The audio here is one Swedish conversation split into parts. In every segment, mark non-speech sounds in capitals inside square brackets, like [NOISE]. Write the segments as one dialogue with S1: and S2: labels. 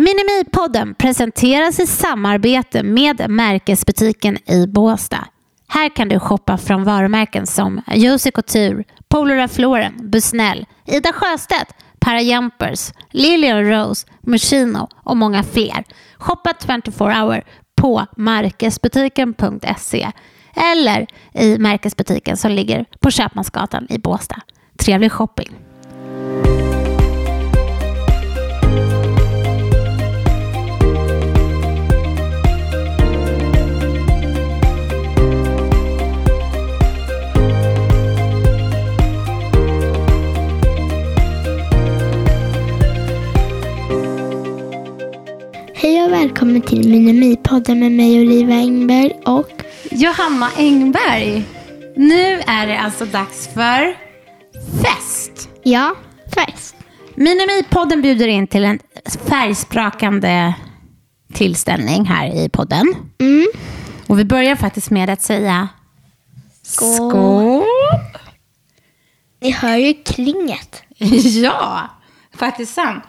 S1: Minimipodden presenteras i samarbete med Märkesbutiken i Båstad. Här kan du shoppa från varumärken som Josie Couture, Polora Floren, Busnell, Ida Sjöstedt, Para Jumpers, Lilian Rose, Mushino och många fler. Shoppa 24 hour på märkesbutiken.se eller i Märkesbutiken som ligger på Köpmansgatan i Båstad. Trevlig shopping!
S2: Hej och välkommen till Minimipodden med mig Oliva Engberg och
S1: Johanna Engberg. Nu är det alltså dags för fest.
S2: ja, fest.
S1: Minimipodden bjuder in till en färgsprakande tillställning här i podden.
S2: Mm.
S1: Och vi börjar faktiskt med att säga
S2: Skål.
S1: skål.
S2: Ni hör ju klinget. [LAUGHS]
S1: Ja, faktiskt sant.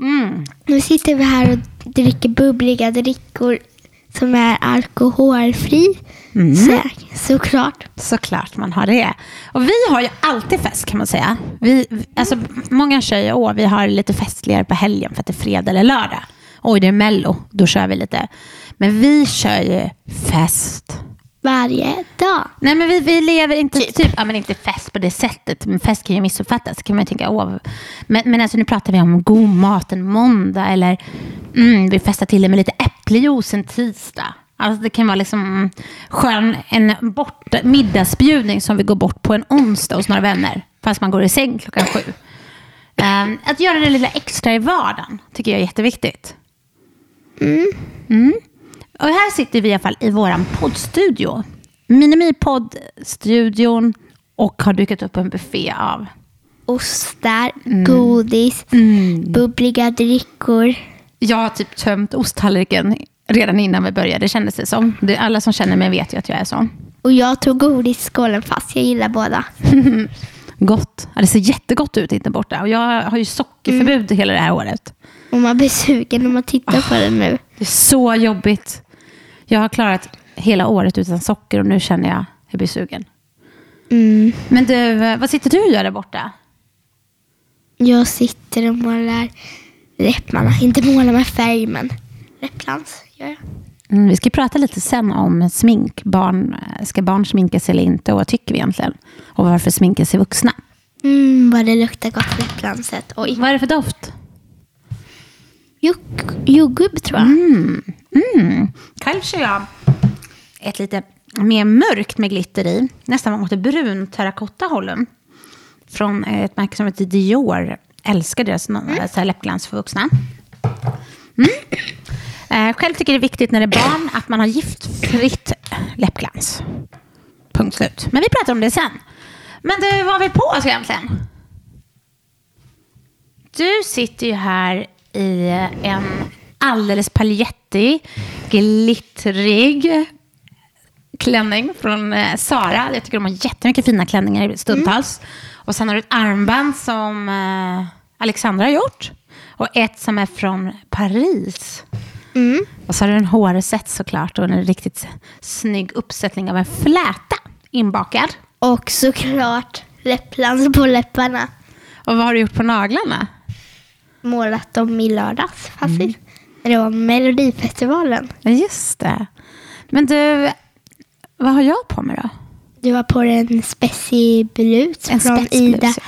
S1: Mm.
S2: Nu sitter vi här och dricker bubbliga drickor som är alkoholfri. Så, såklart.
S1: Såklart man har det. Och vi har ju alltid fest kan man säga. Vi, alltså, många kör ju, åh, vi har lite festligare på helgen för att det är fredag eller lördag. Oj, det är mello, då kör vi lite. Men vi kör ju fest.
S2: Varje dag.
S1: Nej, men vi, vi lever inte, typ. ja, men inte fest på det sättet. Men fest kan ju missuppfattas. Kan man ju tänka, åh. Men, men alltså, nu pratar vi om god mat en måndag. Eller mm, vi festar till det med lite äppeljuice en tisdag. Alltså, det kan vara liksom skön, en bort, middagsbjudning som vi går bort på en onsdag hos några vänner. Fast man går i säng klockan sju. Ehm, att göra det lilla extra i vardagen tycker jag är jätteviktigt. Mm. Och här sitter vi i alla fall i vår poddstudio. Minimipoddstudion och har dukat upp en buffé av
S2: Ostar, godis, bubbliga drickor.
S1: Jag har typ tömt osttallriken redan innan vi började, kändes det som. Det, alla som känner mig vet ju att jag är sån.
S2: Och jag tog godisskålen fast jag gillar båda. [LAUGHS]
S1: Gott. Det ser jättegott ut inte borta. Och jag har ju sockerförbud hela det här året.
S2: Och man blir sugen när man tittar på den nu.
S1: Det är så jobbigt. Jag har klarat hela året utan socker och nu känner jag att jag blir sugen.
S2: Mm.
S1: Men du, vad sitter du och gör där borta?
S2: Jag sitter och målar läpparna. Inte målar med färg, men läppglans gör jag.
S1: Mm, vi ska prata lite sen om smink. Barn, ska barn sminka sig eller inte? Och vad tycker vi egentligen? Och varför sminkar sig vuxna?
S2: Mm, vad det luktar gott läppglanset. Oj.
S1: Vad är det för doft?
S2: Jordgubb tror jag.
S1: Mm. Själv kör jag ett lite mer mörkt med glitter i. Nästan åt det brun terrakotta-hållen. Från ett märke som heter Dior. Älskar deras mm. så här läppglans för vuxna. Mm. Eh, själv tycker jag det är viktigt när det är barn att man har giftfritt läppglans. Punkt slut. Men vi pratar om det sen. Men du, vad har vi på oss egentligen? Du sitter ju här i en alldeles paljettig, glittrig klänning från eh, Sara. Jag tycker de har jättemycket fina klänningar stundtals. Och sen har du ett armband som eh, Alexandra har gjort. Och ett som är från Paris. Och så har du en hårset såklart och en riktigt snygg uppsättning av en fläta inbakad.
S2: Och såklart läppglans på läpparna.
S1: Och vad har du gjort på naglarna?
S2: Målat dem i lördags faktiskt. När det var Melodifestivalen.
S1: Ja, Just det. Men du, vad har jag på mig då?
S2: Du var på en speciblus
S1: En
S2: från
S1: spetsblus,
S2: Ida
S1: ja.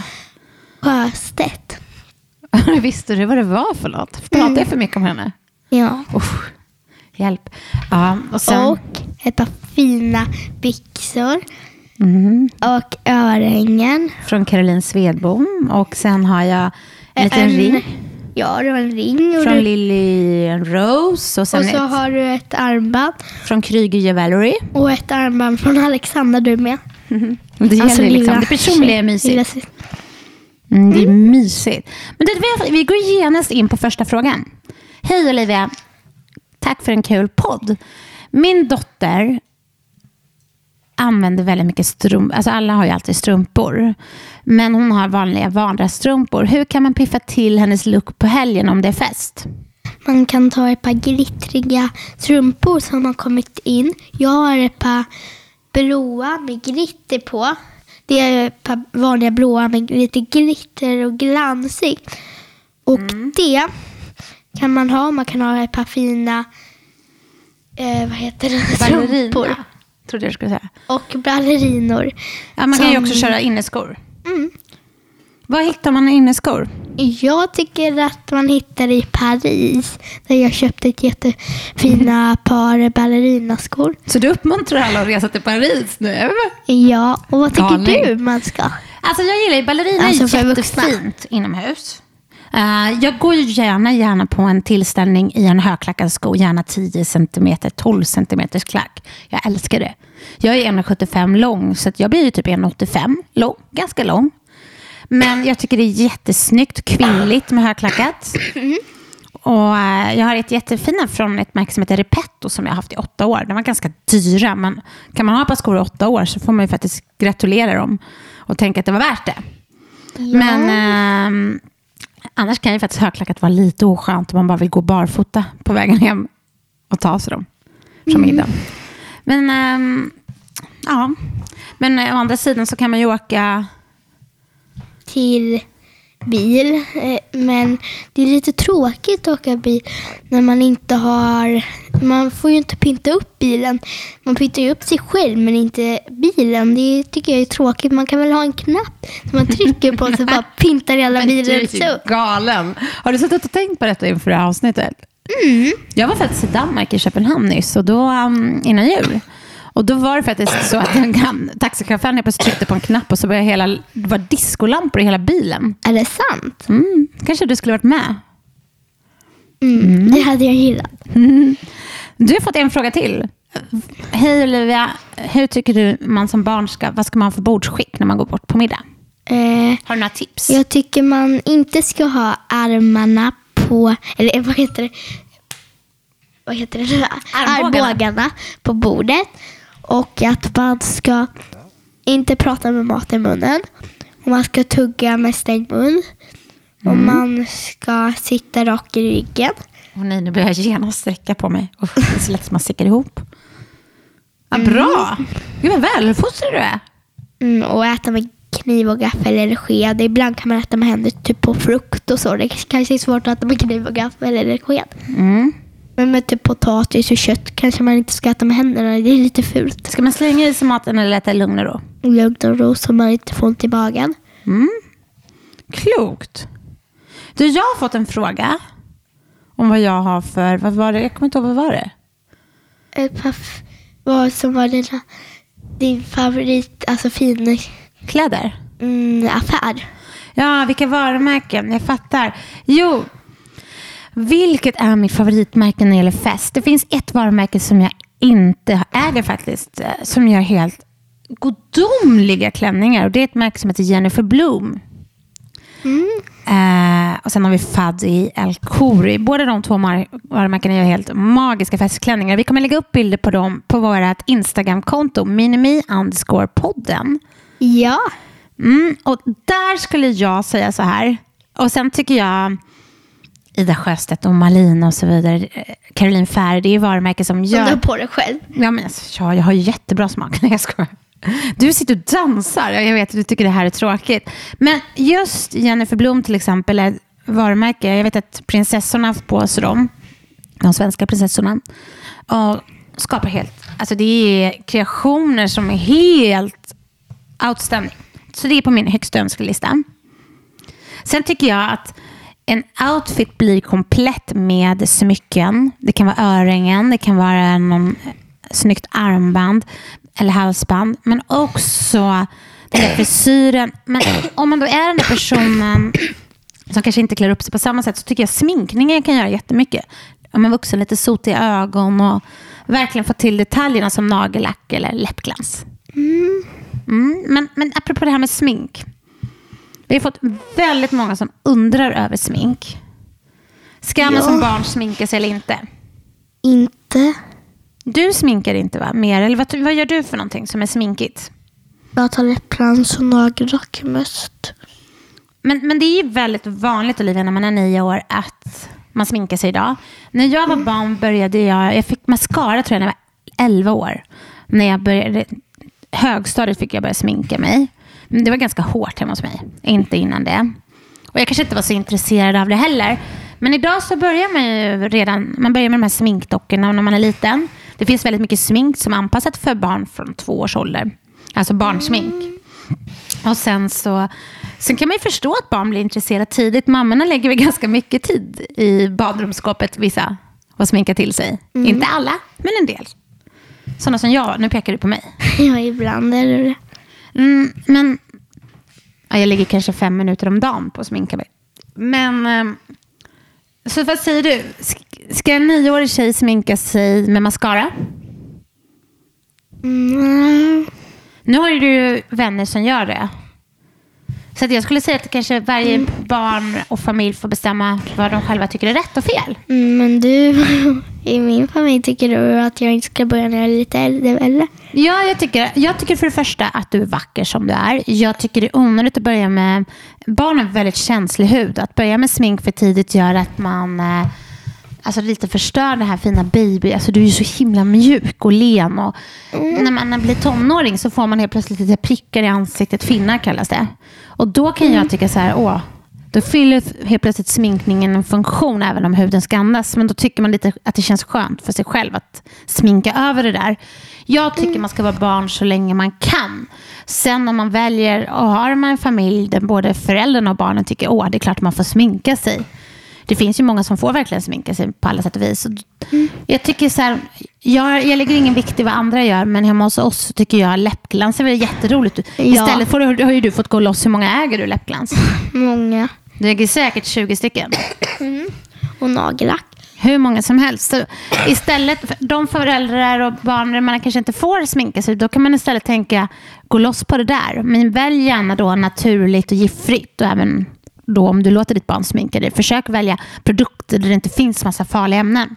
S2: Sjöstedt. [LAUGHS]
S1: Visste du vad det var för något? Pratar jag för mycket om henne?
S2: Ja.
S1: Usch, hjälp. Ja, och sen...
S2: Och ett par fina byxor.
S1: Mhm.
S2: Och örhängen.
S1: Från Caroline Svedbom. Och sen har jag en liten
S2: En-
S1: ring
S2: Ja, det var en ring. Och,
S1: från
S2: du,
S1: Lily Rose. Och sen
S2: och så
S1: ett
S2: har du ett armband.
S1: från Kryger Jewelry.
S2: Och ett armband från Alexandra du med.
S1: Det gäller
S2: Alltså,
S1: liksom.
S2: lilla
S1: Det personliga är mysigt. Mm, det är mysigt. Men vi- vi går genast in på första frågan. Hej Olivia. Tack för en kul podd. Min dotter använder väldigt mycket strumpor. Alltså alla har ju alltid strumpor. Men hon har vanliga vardagsstrumpor. Hur kan man piffa till hennes look på helgen om det är fest?
S2: man kan ta ett par glittriga strumpor som har kommit in. Jag har ett par blåa med glitter på. Det är ett par vanliga blåa med lite glitter och glansigt. Och det kan man ha. Man kan ha ett par fina eh, vad heter det? strumpor.
S1: Trodde jag skulle säga.
S2: Och ballerinor.
S1: Ja, man kan ju
S2: Som-
S1: också köra inneskor.
S2: Mm.
S1: Var hittar man inneskor?
S2: Jag tycker att man hittar i Paris. Där jag köpte ett jättefina [LAUGHS] par ballerinaskor.
S1: Så du uppmuntrar alla att resa till Paris nu?
S2: Ja, och vad tycker
S1: Galning.
S2: du man ska?
S1: Alltså jag gillar ju ballerina
S2: Alltså,
S1: är
S2: vuxna.
S1: jättefint inomhus. Eh, jag går ju gärna, gärna på en tillställning i en högklackad sko, gärna 10 cm, 12 cm klack. Jag älskar det. Jag är 1,75 lång, så jag blir ju typ 1,85 lång, ganska lång. Men jag tycker det är jättesnyggt, kvinnligt med högklackat. Och eh, jag har ett jättefina från ett märke som heter Repetto som jag har haft i åtta år. De var ganska dyra, men kan man ha ett par skor i åtta år så får man ju faktiskt gratulera dem och tänka att det var värt det. Men ehm, annars kan ju faktiskt högklackat vara lite oskönt om man bara vill gå barfota på vägen hem och ta sig dem från middagen. Men ehm, ja, men eh, å andra sidan så kan man ju åka
S2: till bil. Eh, Men det är lite tråkigt att åka bil när man inte har... Man får ju inte pynta upp bilen. Man pyntar ju upp sig själv men inte bilen. Det tycker jag är tråkigt. Man kan väl ha en knapp som man trycker på så bara pyntar hela
S1: Men du är
S2: bilen
S1: galen. Har du suttit och tänkt på detta inför det här avsnittet? Jag var faktiskt i Danmark, i Köpenhamn nyss, och då, um, innan jul. Och då var det faktiskt så att taxichauffören helt plötsligt tryckte på en knapp och så började hela, det var discolampor i hela bilen.
S2: Är det sant?
S1: Mm, kanske du skulle varit med.
S2: Mm. Det hade jag gillat.
S1: Du har fått en fråga till. Hej Olivia, hur tycker du man som barn ska, vad ska man ha för bordsskick när man går bort på middag?
S2: Eh,
S1: Har du några tips?
S2: Jag tycker man inte ska ha armarna på, eller vad heter det? Vad heter det?
S1: Armbågarna.
S2: Armbågarna på bordet. Och att man ska inte prata med mat i munnen. Och man ska tugga med stängd mun. Och man ska sitta rak i ryggen.
S1: Åh nej, nu börjar jag genast sträcka på mig. Usch, det är så lätt som man sticker ihop. Vad bra! Gud vad väluppfostrad du är.
S2: Mm, och äta med kniv och gaffel eller sked. Ibland kan man äta med händer typ på frukt och så. Det kanske är svårt att äta med kniv och gaffel eller sked.
S1: Mm.
S2: Men med typ potatis och kött kanske man inte ska äta med händerna. Det är lite fult.
S1: Ska man slänga i sig maten eller äta lugn och ro?
S2: Lugn och ro så man inte får ont i magen.
S1: Mm. Klokt. Du, jag har fått en fråga om vad jag har för, vad var det? Jag kommer inte ihåg, vad var det?
S2: Ett par f- Vad som var dina, din favorit, alltså fin
S1: Kläder?
S2: mm, affär?
S1: Ja, vilka varumärken? Jag fattar. Jo, vilket är mitt favoritmärke när det gäller fest? Det finns ett varumärke som jag inte äger faktiskt, eh, som gör helt godomliga klänningar. Och det är ett märke som heter Jennifer Bloom. Eh, och sen har vi Faddi El Khoury. Båda de två varumärkena gör helt magiska festklänningar. Vi kommer lägga upp bilder på dem på vårt Instagramkonto, minimi underscore podden.
S2: Ja.
S1: Mm, och där skulle jag säga så här. Och sen tycker jag Ida Sjöstedt och Malina och så vidare. eh, Caroline Fär, det är varumärken som
S2: Som du
S1: gör...
S2: på dig själv.
S1: Ja, men alltså, ja, jag har ju jättebra smak. [LAUGHS] Nej, jag skojar. Du sitter och dansar. Ja, Jag vet att du tycker det här är tråkigt. Men just Jennifer Blom till exempel är ett varumärke. Jag vet att prinsessorna har haft på sig dem. De svenska prinsessorna. Och skapar helt... Alltså det är kreationer som är helt outstanding. Så det är på min högsta önskelista. Sen tycker jag att en outfit blir komplett med smycken. Det kan vara öringen, det kan vara någon eh, snyggt armband eller halsband. Men också den där frisyren. Men om man då är den där personen som kanske inte klär upp sig på samma sätt så tycker jag sminkningen kan göra jättemycket. Om en vuxen lite sotiga ögon och verkligen få till detaljerna som nagellack eller läppglans. Mm, men, men apropå det här med smink. Vi har fått väldigt många som undrar över smink. Ska man
S2: Ja.
S1: som barn sminka sig eller inte?
S2: Inte.
S1: Du sminkar inte va? Mer? Eller vad, vad gör du för någonting som är sminkigt?
S2: Jag tar läppglans och nagellack mest.
S1: Men, men det är ju väldigt vanligt Olivia när man är nio år att man sminkar sig idag. När jag var barn började jag, jag fick mascara tror jag när jag var 11 år. När jag började, högstadiet fick jag börja sminka mig. Men det var ganska hårt hemma hos mig, inte innan det. Och jag kanske inte var så intresserad av det heller. Men idag så börjar man ju redan, man börjar med de här sminkdockorna när man är liten. Det finns väldigt mycket smink som är anpassat för barn från två års ålder. Alltså barnsmink. Och sen så sen kan man ju förstå att barn blir intresserade tidigt. Mammorna lägger väl ganska mycket tid i badrumsskåpet, vissa, och sminka till sig. Inte alla, men en del. Sådana som jag, nu pekar du på mig. [LAUGHS]
S2: Ja, ibland är det det.
S1: Mm, men ja, jag ligger kanske fem minuter om dagen på att sminka mig. Men, eh, så vad säger du? Sk- Ska en nioårig tjej sminka sig med mascara?
S2: Mm.
S1: Nu har ju du vänner som gör det. Så att jag skulle säga att kanske varje barn och familj får bestämma vad de själva tycker är rätt och fel.
S2: Mm, Men du, [LAUGHS] i min familj tycker du att jag inte ska börja när jag är lite äldre, eller?
S1: Ja, jag tycker, jag tycker för det första att du är vacker som du är. Jag tycker det är onödigt att börja med... Barn har väldigt känslig hud. Att börja med smink för tidigt gör att man eh, alltså lite förstör det här fina baby. Alltså du är ju så himla mjuk och len. Och När man blir tonåring så får man helt plötsligt lite prickar i ansiktet. Finnar kallas det. Och då kan jag tycka så här, åh, då fyller helt plötsligt sminkningen en funktion även om huden ska andas. Men då tycker man lite att det känns skönt för sig själv att sminka över det där. Jag tycker man ska vara barn så länge man kan. Sen om man väljer och har man en familj där både föräldrarna och barnen tycker åh, det är klart man får sminka sig. Det finns ju många som får verkligen sminka sig på alla sätt och vis. Så Jag tycker så här, jag, jag lägger ingen vikt i vad andra gör, men hemma hos oss tycker jag läppglans är väl jätteroligt.
S2: Ja.
S1: Istället du, har ju du fått gå loss. Hur många äger du läppglans? [LAUGHS]
S2: Många.
S1: Du äger säkert 20 stycken.
S2: Och nagellack.
S1: Hur många som helst. Så istället för de föräldrar och barn där man kanske inte får sminka sig, då kan man istället tänka, gå loss på det där. Men välj gärna då naturligt och giftfritt. Och även då om du låter ditt barn sminka dig, försök välja produkter där det inte finns massa farliga ämnen.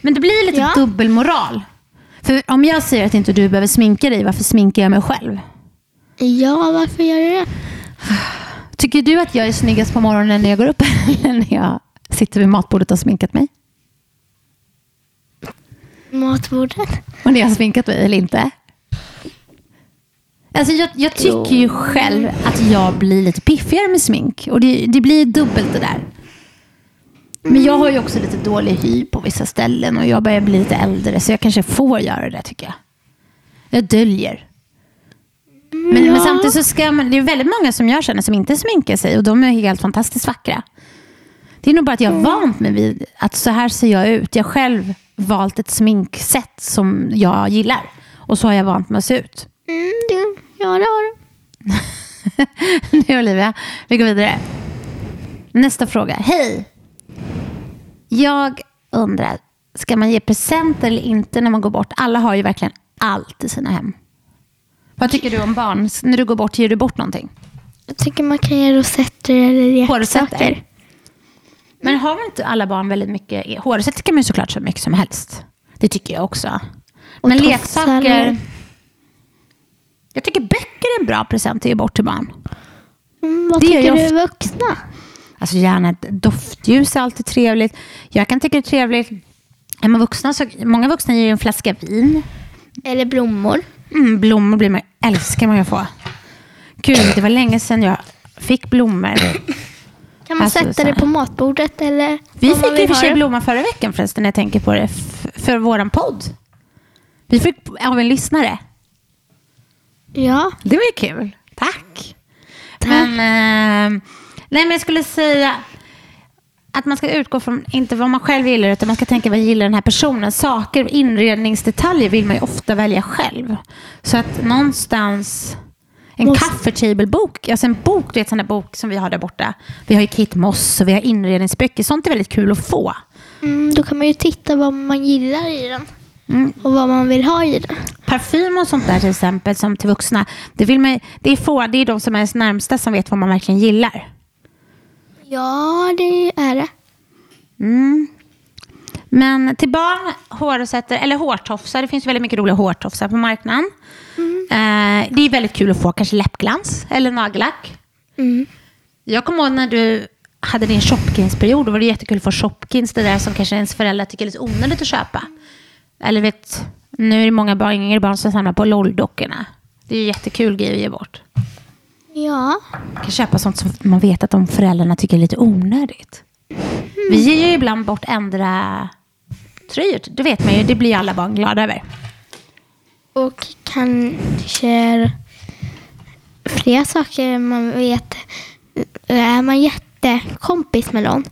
S1: Men det blir lite
S2: Ja.
S1: dubbelmoral. För om jag säger att inte du behöver sminka dig, varför sminkar jag mig själv?
S2: Ja, varför gör du det?
S1: Tycker du att jag är snyggast på morgonen när jag går upp [LAUGHS] eller när jag sitter vid matbordet och har sminkat mig?
S2: Matbordet?
S1: Och när jag har sminkat mig eller inte? Alltså jag, jag tycker ju själv att jag blir lite piffigare med smink. Och det, det blir dubbelt det där. Men jag har ju också lite dålig hy på vissa ställen och jag börjar bli lite äldre så jag kanske får göra det tycker jag. Jag döljer. Men, men samtidigt så ska man, det är väldigt många som jag känner som inte sminkar sig och de är helt fantastiskt vackra. Det är nog bara att jag har vant mig vid att så här ser jag ut. Jag själv valt ett sminksätt som jag gillar. Och så har jag vant mig att se ut.
S2: Mm, det, ja, det har du. [LAUGHS]
S1: nu Olivia, vi går vidare. Nästa fråga. Hej! Jag undrar, ska man ge presenter eller inte när man går bort? Alla har ju verkligen allt i sina hem. Vad tycker du om barn? När du går bort, ger du bort någonting?
S2: Jag tycker man kan ge rosetter eller leksaker.
S1: Men har inte alla barn väldigt mycket... Hårrosetter kan man ju såklart så mycket som helst. Det tycker jag också.
S2: Och
S1: Men leksaker... Jag tycker böcker är en bra present att ge bort till barn.
S2: Mm, vad
S1: Det
S2: tycker
S1: jag
S2: du vuxna?
S1: Alltså gärna ett doftljus är alltid trevligt. Jag kan tycka det är trevligt. Är man vuxna så, många vuxna ger ju en flaska vin.
S2: Eller blommor?
S1: Mm, blommor blir man, älskar man ju att få. Gud, det var länge sedan jag fick blommor.
S2: Kan man
S1: Alltså,
S2: sätta
S1: så
S2: det
S1: här.
S2: på matbordet eller?
S1: Vi
S2: om man
S1: fick i
S2: vill
S1: och för
S2: ha
S1: sig
S2: det?
S1: blommor förra veckan förresten när jag tänker på det. f- För våran podd. Vi fick av en lyssnare.
S2: Ja.
S1: Det var ju kul. Tack. Men, eh, nej, men jag skulle säga att man ska utgå från inte vad man själv gillar utan man ska tänka vad gillar den här personen. Saker, inredningsdetaljer vill man ju ofta välja själv. Så att någonstans en
S2: Måste-
S1: kaffetablebok, alltså en bok, du vet sån där bok som vi har där borta. Vi har ju Kate Moss och vi har inredningsböcker. Sånt är väldigt kul att få.
S2: Mm, då kan man ju titta vad man gillar i den.
S1: Mm.
S2: Och vad man vill ha i den.
S1: Parfym och sånt där till exempel som till vuxna. Det, vill man, det, är få, det är de som är ens närmsta som vet vad man verkligen gillar.
S2: Ja, det är det.
S1: Mm. Men till barn, hårrosetter eller hårtofsar. Det finns väldigt mycket roliga hårtofsar på marknaden. Eh, det är väldigt kul att få kanske läppglans eller nagellack.
S2: Mm.
S1: Jag kommer ihåg när du hade din Shopkins-period, då var det jättekul att få Shopkins, det där som kanske ens föräldrar tycker är lite onödigt att köpa. Eller vet, nu är det många barn, yngre barn som samlar på LOL-dockorna. Det är ju jättekul grej att ge bort.
S2: Ja.
S1: Man kan köpa sånt som man vet att de föräldrarna tycker är lite onödigt. Vi ger ju ibland bort ändra tröjor. Det vet man ju, det blir alla barn glada över.
S2: Och kanske fler saker man vet. Är man jättekompis med någon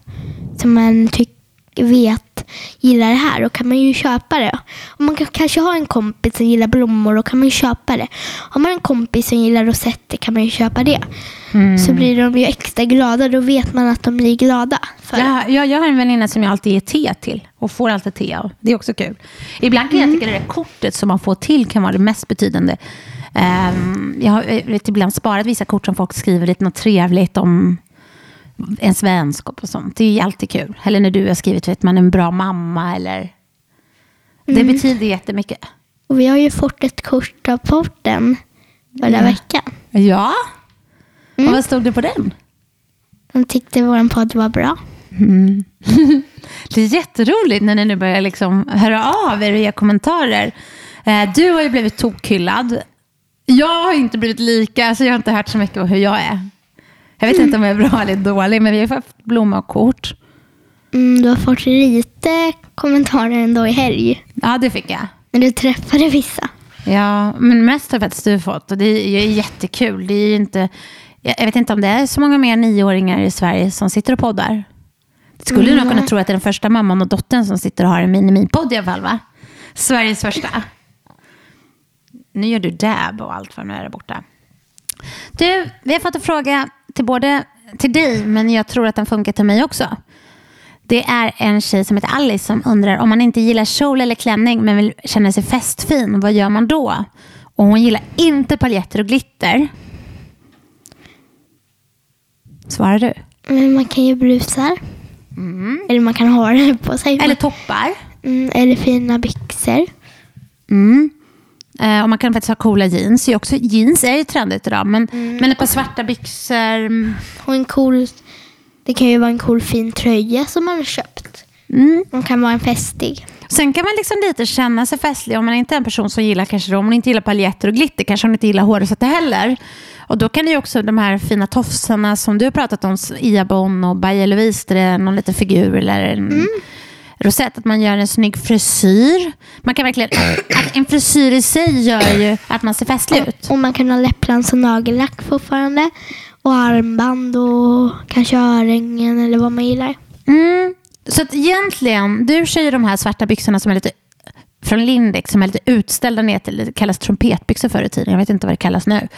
S2: som man tycker vet gillar det här, då kan man ju köpa det. Om man kanske har en kompis som gillar blommor, då kan man ju köpa det. Har man en kompis som gillar rosetter kan man ju köpa det. Så blir de ju extra glada, då vet man att de blir glada. För det.
S1: Jag, jag, har en väninna som jag alltid ger te till och får alltid te av. Det är också kul. Ibland kan jag tycka det där kortet som man får till kan vara det mest betydande. Ehm, jag har eh, vet, ibland sparat vissa kort som folk skriver lite något trevligt om ens vänskap och sånt. Det är ju alltid kul. Eller när du har skrivit att man är en bra mamma eller... Det betyder jättemycket.
S2: Och vi har ju fått ett kort av porten förra
S1: Ja.
S2: veckan.
S1: Ja. Och vad stod det på den?
S2: De tyckte vår podd var bra. [LAUGHS]
S1: Det är jätteroligt när ni nu börjar liksom höra av er och ge kommentarer. Eh, Du har ju blivit tokhyllad. Jag har inte blivit lika, så jag har inte hört så mycket om hur jag är. Jag vet inte om jag är bra eller dålig, men vi har fått blomma och kort.
S2: Mm, du har fått lite kommentarer ändå i helg.
S1: Ja, det fick jag.
S2: När du träffade vissa.
S1: Ja, men mest har faktiskt du fått och det är jättekul. Det är inte, jag vet inte om det är så många mer nioåringar i Sverige som sitter och poddar. Det skulle du nog kunna tro att det är den första mamman och dottern som sitter och har en mini-podd i alla fall, va? Sveriges första. Nu gör du dab och allt vad nu är där borta. Du, vi har fått en fråga till både till dig, men jag tror att den funkar till mig också. Det är en tjej som heter Alice som undrar om man inte gillar kjol eller klänning men vill känna sig festfin, vad gör man då? Och hon gillar inte paljetter och glitter. Svarar du?
S2: Men man kan ju brusar. Eller man kan ha det på sig.
S1: Eller toppar?
S2: mm, eller fina byxor.
S1: Mm. Eh, och man kan faktiskt ha coola jeans. Är Också, jeans är ju trendigt idag, men, men ett par svarta byxor. mm,
S2: Och en cool... Det kan ju vara en cool fin tröja som man har köpt.
S1: Mm.
S2: Man kan vara en festig.
S1: Sen kan man liksom lite känna sig festlig om man inte är en person som gillar kanske om man inte gillar paljetter och glitter kanske hon inte gillar hårrosetter heller. Och då kan det ju också de här fina tofsarna som du har pratat om, Ia Bonn och Baja Louise, där det är någon liten figur eller en rosett, att man gör en snygg frisyr. Man kan verkligen, [CLEARS THROAT] att en frisyr i sig gör ju att man ser festlig ut.
S2: Och man kan ha läppglans och nagellack fortfarande. Och armband och kanske örhängen eller vad man gillar.
S1: Mm. Så att egentligen, du kör ju de här svarta byxorna som är lite från Lindex som är lite utställda ner till, det kallas trumpetbyxor förr i tiden, jag vet inte vad det kallas nu.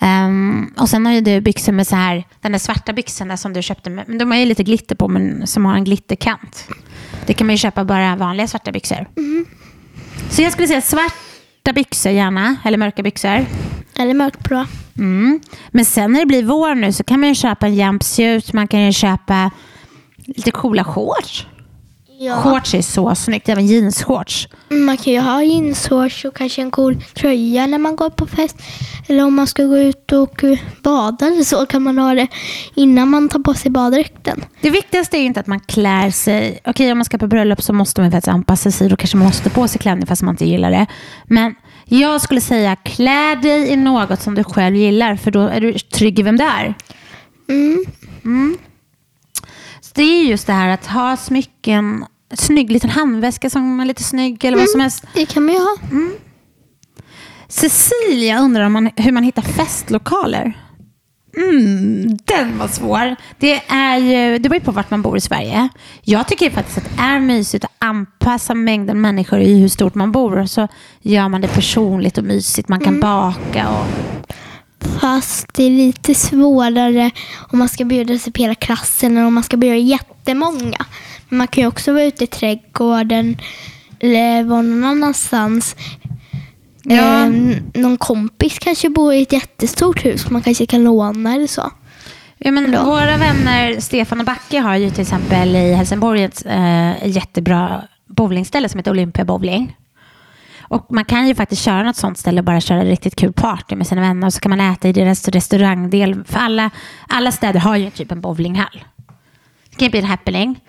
S1: Ehm, och sen har ju du byxor med så här, den där svarta byxorna som du köpte, med, men de har ju lite glitter på, men som har en glitterkant. Det kan man ju köpa bara vanliga svarta byxor. Så jag skulle säga svarta byxor gärna, eller mörka byxor.
S2: Eller mörkblå.
S1: Mm. Men sen när det blir vår nu så kan man ju köpa en jumpsuit, man kan ju köpa lite coola shorts.
S2: Ja.
S1: Shorts är så snyggt, även jeansshorts.
S2: Man kan ju ha jeansshorts och kanske en cool tröja när man går på fest. Eller om man ska gå ut och bada eller så kan man ha det innan man tar på sig baddräkten.
S1: Det viktigaste är ju inte att man klär sig. Okej, om man ska på bröllop så måste man faktiskt anpassa sig. Då kanske man måste på sig klänning fast man inte gillar det. Men jag skulle säga klä dig i något som du själv gillar. För då är du trygg i vem det är.
S2: Mm.
S1: Så det är just det här att ha smycken. En snygg liten handväska som är lite snygg eller vad som helst.
S2: Det kan man ju ha.
S1: Cecilia undrar om man, hur man hittar festlokaler. Mm, den var svår. Det, är ju, det beror ju på vart man bor i Sverige. Jag tycker faktiskt att det är mysigt att anpassa mängden människor i hur stort man bor. Så gör man det personligt och mysigt. Man kan baka och...
S2: Fast det är lite svårare om man ska bjuda sig på hela klassen eller om man ska bjuda jättemånga. Men man kan ju också vara ute i trädgården eller vara någon annanstans.
S1: Ja.
S2: Eh, någon kompis kanske bor i ett jättestort hus. Man kanske kan låna eller så.
S1: Ja, men
S2: Då.
S1: våra vänner Stefan och Backe har ju till exempel i Helsingborg ett eh, jättebra bowlingställe som heter Olympia Bowling. Och man kan ju faktiskt köra något sånt ställe och bara köra riktigt kul party med sina vänner. Och så kan man äta i deras restaurangdel. För alla, alla städer har ju typ en bowlinghall. kan bli en happening.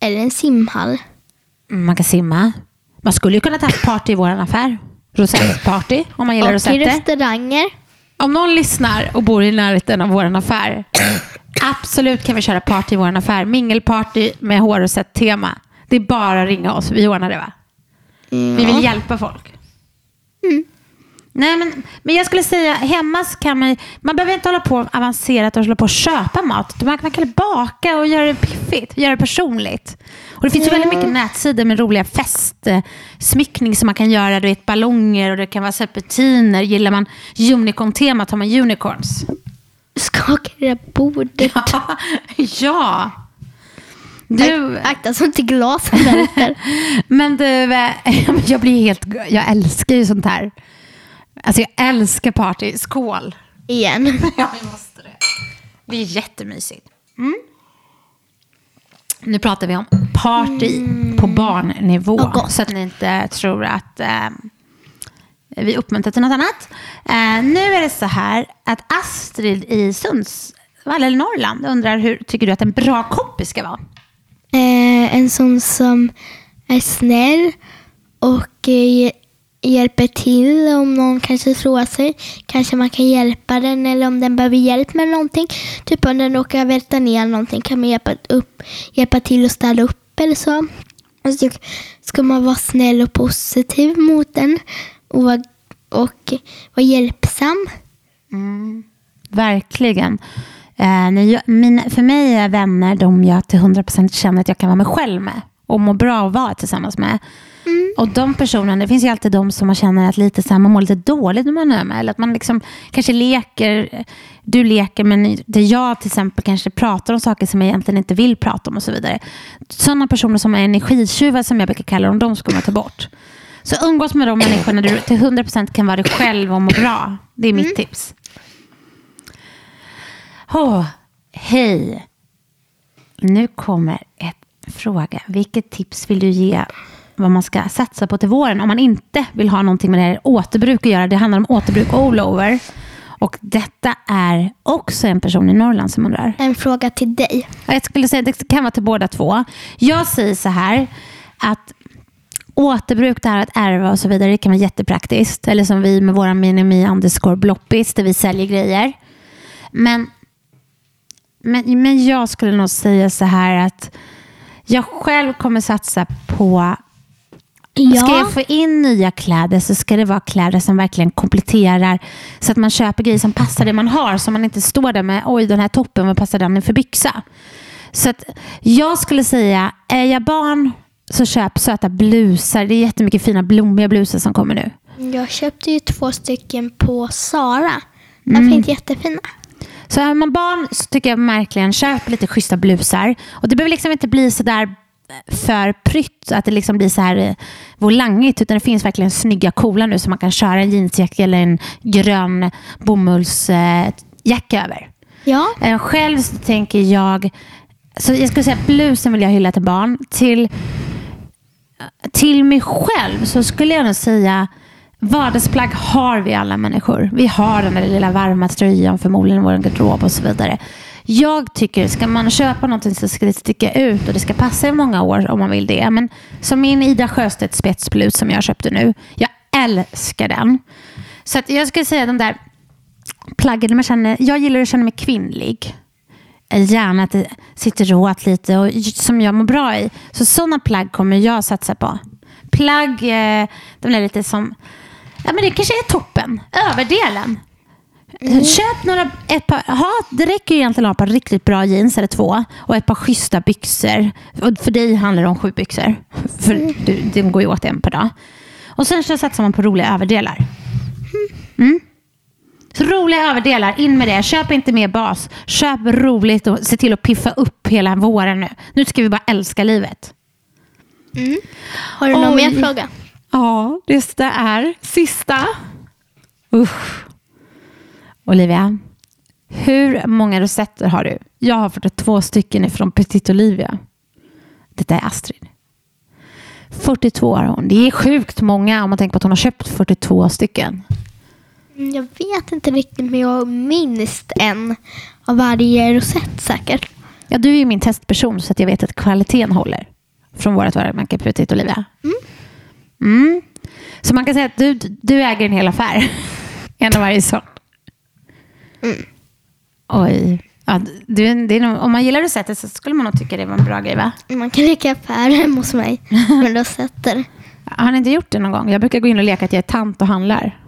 S2: Eller en simhall.
S1: Mm, Man kan simma. Man skulle ju kunna ta ett party i vår affär. Rosettparty, om man gillar
S2: Och i
S1: rosetter.
S2: restauranger.
S1: Om någon lyssnar och bor i närheten av vår affär, absolut kan vi köra party i vår affär. Mingelparty med hårrosett-tema. Det är bara att ringa oss. Vi ordnar det va? Vi vill hjälpa folk. Nej, men, men jag skulle säga hemma så kan man man behöver inte hålla på avancerat och hålla på och köpa mat. Man, man kan baka och göra det piffigt, göra det personligt. Och det finns ju väldigt mycket nätsidor med roliga festsmyckning som man kan göra. Du vet ballonger och det kan vara serpentiner. Gillar man unicorn-tema tar man unicorns.
S2: Skakar det där bordet. [LAUGHS]
S1: ja. Du,
S2: Akta så inte glasen välter. [LAUGHS]
S1: men du, eh, [LAUGHS] jag blir helt, jag älskar ju sånt här. Alltså jag älskar party. Skål.
S2: Igen. [LAUGHS]
S1: Ja, vi måste det. Det är jättemysigt. Mm. Nu pratar vi om party på barnnivå.
S2: Gott.
S1: Så att ni inte tror att eh, vi uppmuntrar till något annat. Eh, nu är det så här att Astrid i Sundsvall eller Norrland undrar hur tycker du att en bra kompis ska vara?
S2: Eh, en sån som är snäll och eh, hjälper till om någon kanske slår sig. Kanske man kan hjälpa den eller om den behöver hjälp med någonting. Typ om den råkar välta ner någonting kan man hjälpa, upp, hjälpa till att ställa upp eller så. Och så ska man vara snäll och positiv mot den och vara, och vara hjälpsam. Mm.
S1: Verkligen. Eh, mina, för mig är vänner de jag till 100% känner att jag kan vara mig själv med och må bra att vara tillsammans med. Och de personerna, det finns ju alltid de som man känner att lite så här, man mår lite dåligt när man är med. Eller att man liksom kanske leker, du leker men det jag till exempel kanske pratar om saker som jag egentligen inte vill prata om och så vidare. Sådana personer som är energitjuvar som jag brukar kalla dem, de ska man ta bort. Så umgås med de människorna du till 100% kan vara dig själv och må bra. Det är mitt tips. Åh, hej. Nu kommer ett fråga. Vilket tips vill du ge vad man ska satsa på till våren om man inte vill ha någonting med det här återbruk att göra? Det handlar om återbruk all over. Och detta är också en person i Norrland som undrar.
S2: En fråga till dig.
S1: Ja, Jag skulle säga det kan vara till båda två. Jag säger så här att återbruk, det här att ärva och så vidare, det kan vara jättepraktiskt. Eller som vi med våra minimi underscore bloppis där vi säljer grejer. Men, men, men jag skulle nog säga så här att jag själv kommer satsa på
S2: Ja.
S1: Ska jag få in nya kläder så ska det vara kläder som verkligen kompletterar så att man köper grejer som passar det man har så man inte står där med oj den här toppen, vad passar den för byxa? Så att jag skulle säga, är jag barn så köp söta blusar. Det är jättemycket fina blommiga blusar som kommer nu.
S2: Jag köpte ju två stycken på Sara. De
S1: Mm.
S2: finns jättefina.
S1: Så är man barn så tycker jag verkligen köp lite schyssta blusar. Och det behöver liksom inte bli så där för prytt, att det liksom blir så här eh, volangigt, utan det finns verkligen snygga coola nu som man kan köra en jeansjacka eller en grön bomullsjacka över.
S2: Ja.
S1: Eh, Själv så tänker jag, så jag skulle säga blusen vill jag hylla till barn. Till, till mig själv så skulle jag nog säga vardagsplagg har vi alla människor. Vi har den där lilla varma tröjan förmodligen i vår garderob och så vidare. Jag tycker, ska man köpa någonting så ska det sticka ut och det ska passa i många år om man vill det. Men som min Ida Sjöstedt spetsblus som jag köpte nu. Jag älskar den. Så att jag skulle säga den där plaggen, man känner, jag gillar att känna mig kvinnlig. Eh, gärna att det sitter åt lite och som jag mår bra i. Så sådana plagg kommer jag satsa på. Plagg, eh, de är lite som, ja men det kanske är toppen, överdelen. Köp några, ett par, ha, det räcker ju egentligen att ha ett par riktigt bra jeans eller två och ett par schyssta byxor. Och för dig handlar det om sju byxor. För du, det går ju åt en per dag. Och sen så satsar man på roliga överdelar. Så roliga överdelar, in med det. Köp inte mer bas. Köp roligt och se till att piffa upp hela våren nu. Nu ska vi bara älska livet.
S2: Har du någon
S1: Oj.
S2: mer fråga?
S1: Ja, det är sista. Usch. Olivia, hur många rosetter har du? Jag har fått två stycken ifrån Petit Olivia. Detta är Astrid. 42 har hon. Det är sjukt många om man tänker på att hon har köpt 42 stycken.
S2: Mm, Jag vet inte riktigt men jag har minst en av varje rosett säkert.
S1: Ja, du är ju min testperson så att jag vet att kvaliteten håller. Från vårt varumärke Putit Olivia. Mm. Så man kan säga att du, du äger en hel affär. [LAUGHS] en av varje sort. Oj. Ja, du, nog, om man gillar receptet så skulle man nog tycka det var en bra grej va?
S2: Man kan leka affär [LAUGHS] hemma hos mig med rosetter.
S1: Har ni inte gjort det någon gång? Jag brukar gå in och leka att jag är tant och handlar.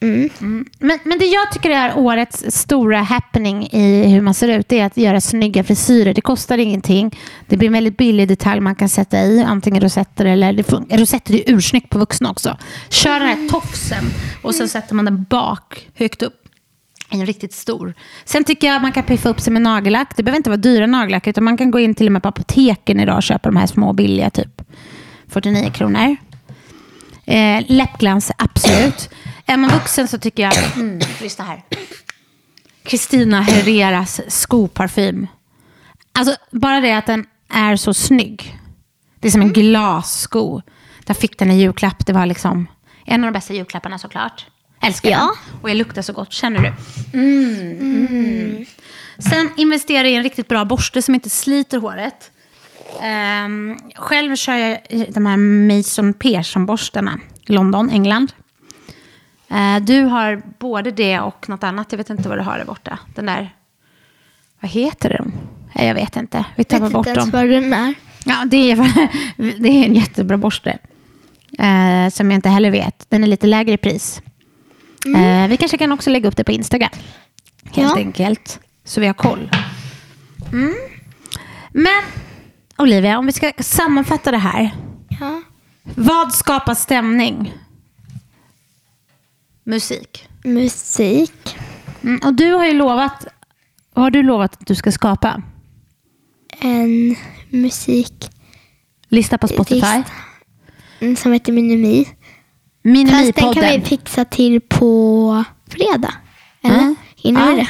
S2: Mm. mm.
S1: Men, men det jag tycker är årets stora happening i hur man ser ut det är att göra snygga frisyrer. Det kostar ingenting. Det blir en väldigt billig detalj man kan sätta i. Antingen rosetter eller det rosetter är ursnyggt på vuxna också. Kör den här tofsen och sen sätter man den bak, högt upp. En riktigt stor. Sen tycker jag man kan piffa upp sig med nagellack. Det behöver inte vara dyra nagellack utan man kan gå in till och med på apoteken idag och köpa de här små billiga typ 49 kronor. Eh, läppglans, absolut. Är man vuxen så tycker jag, mm, lyssna här. Kristina Herreras skoparfym. Alltså bara det att den är så snygg. Det är som en glassko. Jag fick den i julklapp. Det var liksom en av de bästa julklapparna såklart. Älskar
S2: Ja.
S1: den. Och jag luktar så gott, känner du? Mm. Mm. Sen investera i en riktigt bra borste som inte sliter håret. Ehm, själv kör jag de här Mason Pearson-borstarna. London, England. Eh, du har både det och något annat. Jag vet inte vad du har där borta. Den där... Vad heter de? Jag vet inte. Vi tappar
S2: vet
S1: bort
S2: inte ens
S1: dem.
S2: vad den är.
S1: Ja, det är, [LAUGHS] det är en jättebra borste. Eh, som jag inte heller vet. Den är lite lägre i pris. Eh, vi kanske kan också lägga upp det på Instagram. Helt
S2: Ja.
S1: enkelt. Så vi har koll. Mm. Men Olivia, om vi ska sammanfatta det här.
S2: Ja.
S1: Vad skapar stämning? Musik.
S2: Musik.
S1: Mm, och du har ju lovat, vad har du lovat att du ska skapa?
S2: En musik
S1: Lista på Spotify.
S2: Lista. mm, som heter Minimi. Fast den
S1: Minimipodden.
S2: kan vi fixa till på fredag. Eller?
S1: Ja.
S2: Hinner vi det?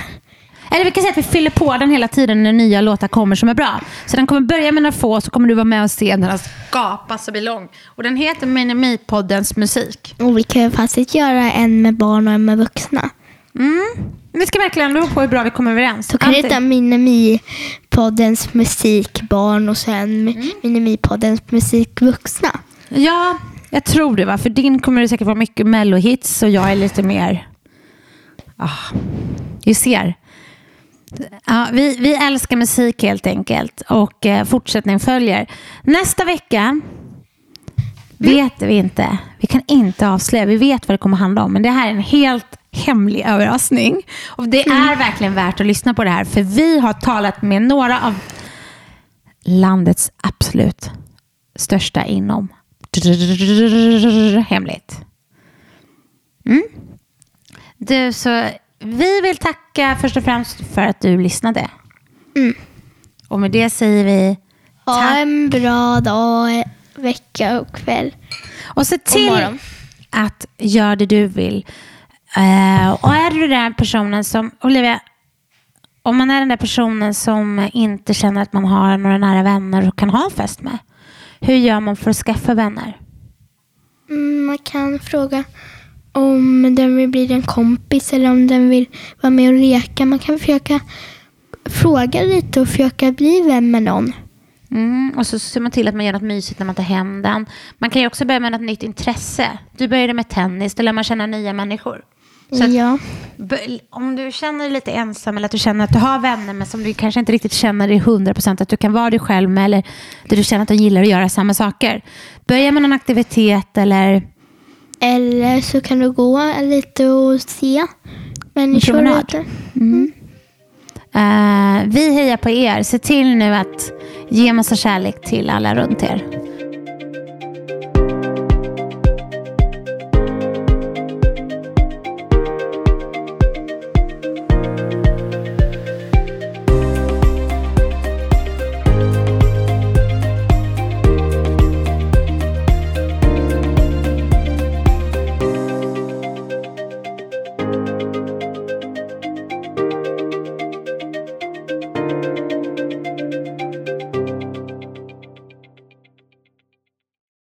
S1: Eller vi kan säga att vi fyller på den hela tiden när nya låtar kommer som är bra. Så den kommer börja med några få, så kommer du vara med och se den skapas och bli lång. Och den heter Minimipoddens musik.
S2: Och vi kan ju faktiskt göra en med barn och en med vuxna.
S1: Mm. Vi ska verkligen lova på hur bra vi kommer överens.
S2: Så kan det heta Minimi-poddens musik barn och sen
S1: Mm.
S2: Minimi-poddens musik vuxna.
S1: Ja, jag tror det. Va? För din kommer det säkert vara mycket mellohits och jag är lite mer... Ah, du ser. Ja, vi, vi älskar musik helt enkelt och eh, fortsättning följer. Nästa vecka vet vi inte. Vi kan inte avslöja. Vi vet vad det kommer handla om. Men det här är en helt hemlig överraskning. Och Det är verkligen värt att lyssna på det här. För vi har talat med några av landets absolut största inom hemligt. Mm. Du, så vi vill tacka först och främst för att du lyssnade.
S2: Mm.
S1: Och med det säger vi
S2: Ha en bra dag, vecka och kväll.
S1: Och se till
S2: morgon.
S1: att göra det du vill. Eh, och är du den personen som, Olivia, om man är den där personen som inte känner att man har några nära vänner och kan ha en fest med. Hur gör man för att skaffa vänner?
S2: Mm, man kan fråga om den vill bli en kompis eller om den vill vara med och leka. Man kan försöka fråga lite och försöka bli vän med någon.
S1: Mm, och så ser man till att man gör något mysigt när man tar hem den. Man kan ju också börja med något nytt intresse. Du började med tennis, då lär man känna nya människor. Så att,
S2: ja.
S1: b- om du känner dig lite ensam eller att du känner att du har vänner men som du kanske inte riktigt känner dig 100% att du kan vara dig själv med eller där du känner att du gillar att göra samma saker. Börja med någon aktivitet eller
S2: Eller så kan du gå lite och se människor.
S1: promenad.
S2: lite.
S1: eh, vi hejar på er. Se till nu att ge massa kärlek till alla runt er.